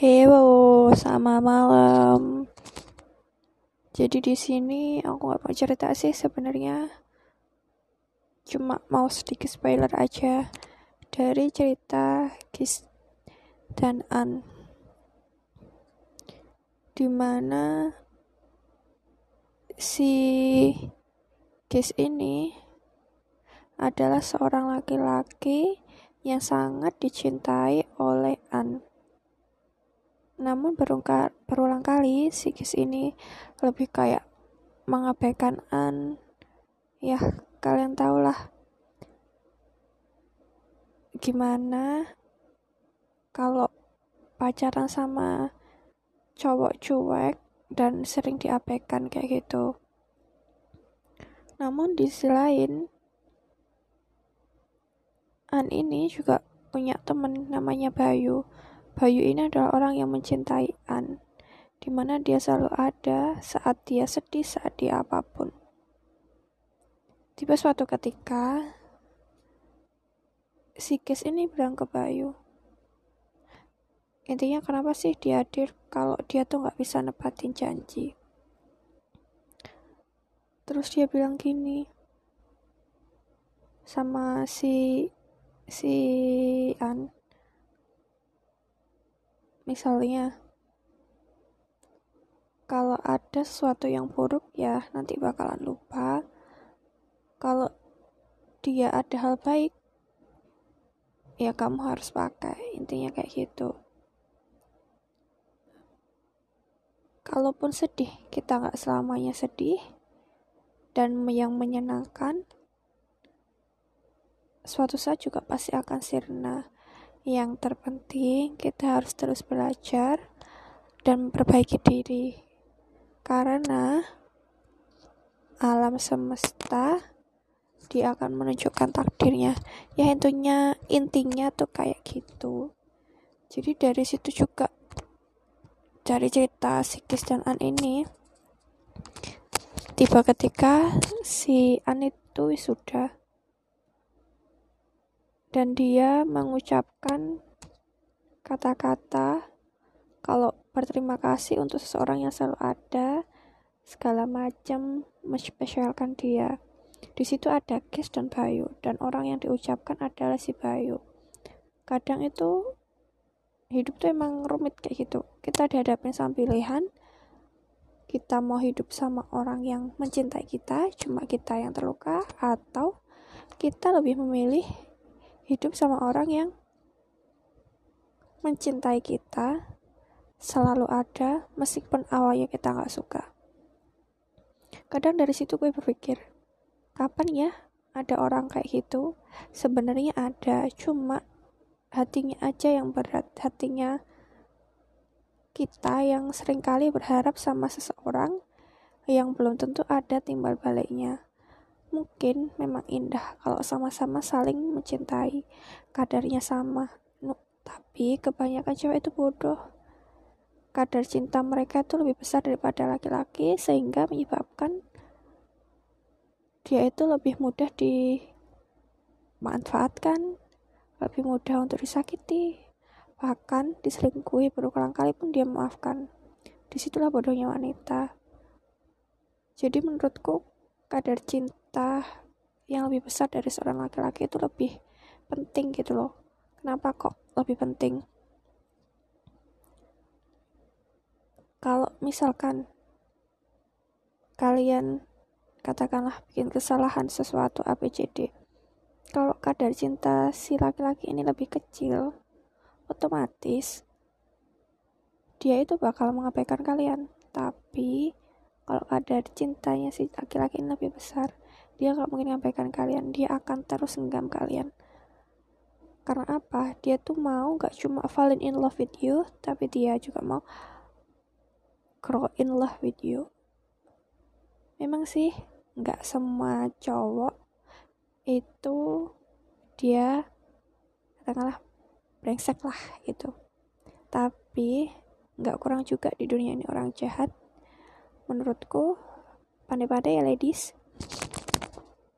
Halo, sama malam. Jadi di sini aku nggak mau cerita sih sebenarnya. Cuma mau sedikit spoiler aja dari cerita Kis dan An. Di mana si Kis ini adalah seorang laki-laki yang sangat dicintai oleh An. Namun berulang kali si Kis ini lebih kayak mengabaikan An. Ya, kalian tahulah gimana kalau pacaran sama cowok cuek dan sering diabaikan kayak gitu. Namun di sisi lain, An ini juga punya temen namanya Bayu. Bayu ini adalah orang yang mencintai An, di mana dia selalu ada saat dia sedih, saat dia apa pun. Tiba suatu ketika, si Kes ini bilang ke Bayu, intinya kenapa sih dia hadir kalau dia tuh nggak bisa nepatin janji. Terus dia bilang gini, sama si si An misalnya kalau ada sesuatu yang buruk ya nanti bakalan lupa. Kalau dia ada hal baik ya kamu harus pakai. Intinya kayak gitu. Kalaupun sedih kita nggak selamanya sedih dan yang menyenangkan suatu saat juga pasti akan sirna. Yang terpenting kita harus terus belajar dan memperbaiki diri. Karena alam semesta dia akan menunjukkan takdirnya. Ya intinya intinya tuh kayak gitu. Jadi dari situ juga dari cerita Sikis dan An ini tiba ketika si An itu sudah dan dia mengucapkan kata-kata kalau berterima kasih untuk seseorang yang selalu ada segala macam menspesialkan dia. Di situ ada Kes dan Bayu dan orang yang diucapkan adalah si Bayu. Kadang itu hidup tuh emang rumit kayak gitu. Kita dihadapin sama pilihan kita mau hidup sama orang yang mencintai kita cuma kita yang terluka atau kita lebih memilih hidup sama orang yang mencintai kita selalu ada meskipun awalnya kita nggak suka. Kadang dari situ gue berpikir kapan ya ada orang kayak gitu? Sebenarnya ada cuma hatinya aja yang berat. Hatinya kita yang sering kali berharap sama seseorang yang belum tentu ada timbal baliknya Mungkin memang indah kalau sama-sama saling mencintai, kadarnya sama. No, tapi kebanyakan cewek itu bodoh. Kadar cinta mereka itu lebih besar daripada laki-laki sehingga menyebabkan dia itu lebih mudah dimanfaatkan, lebih mudah untuk disakiti, bahkan diselingkuhi berulang kali pun dia maafkan. Di situlah bodohnya wanita. Jadi menurutku kadar cinta kita yang lebih besar dari seorang laki-laki itu lebih penting gitu loh. Kenapa kok lebih penting? Kalau misalkan kalian katakanlah bikin kesalahan sesuatu ABCD kalau kadar cinta si laki-laki ini lebih kecil otomatis dia itu bakal mengabaikan kalian. Tapi kalau kadar cintanya si laki-laki ini lebih besar dia gak mungkin nyampaikan kalian dia akan terus genggam kalian. Karena apa? Dia tuh mau gak cuma falling in love with you tapi dia juga mau grow in love with you. Memang sih gak semua cowok itu dia katakanlah brengsek lah gitu. Tapi gak kurang juga di dunia ini orang jahat. Menurutku pandai-pandai ya ladies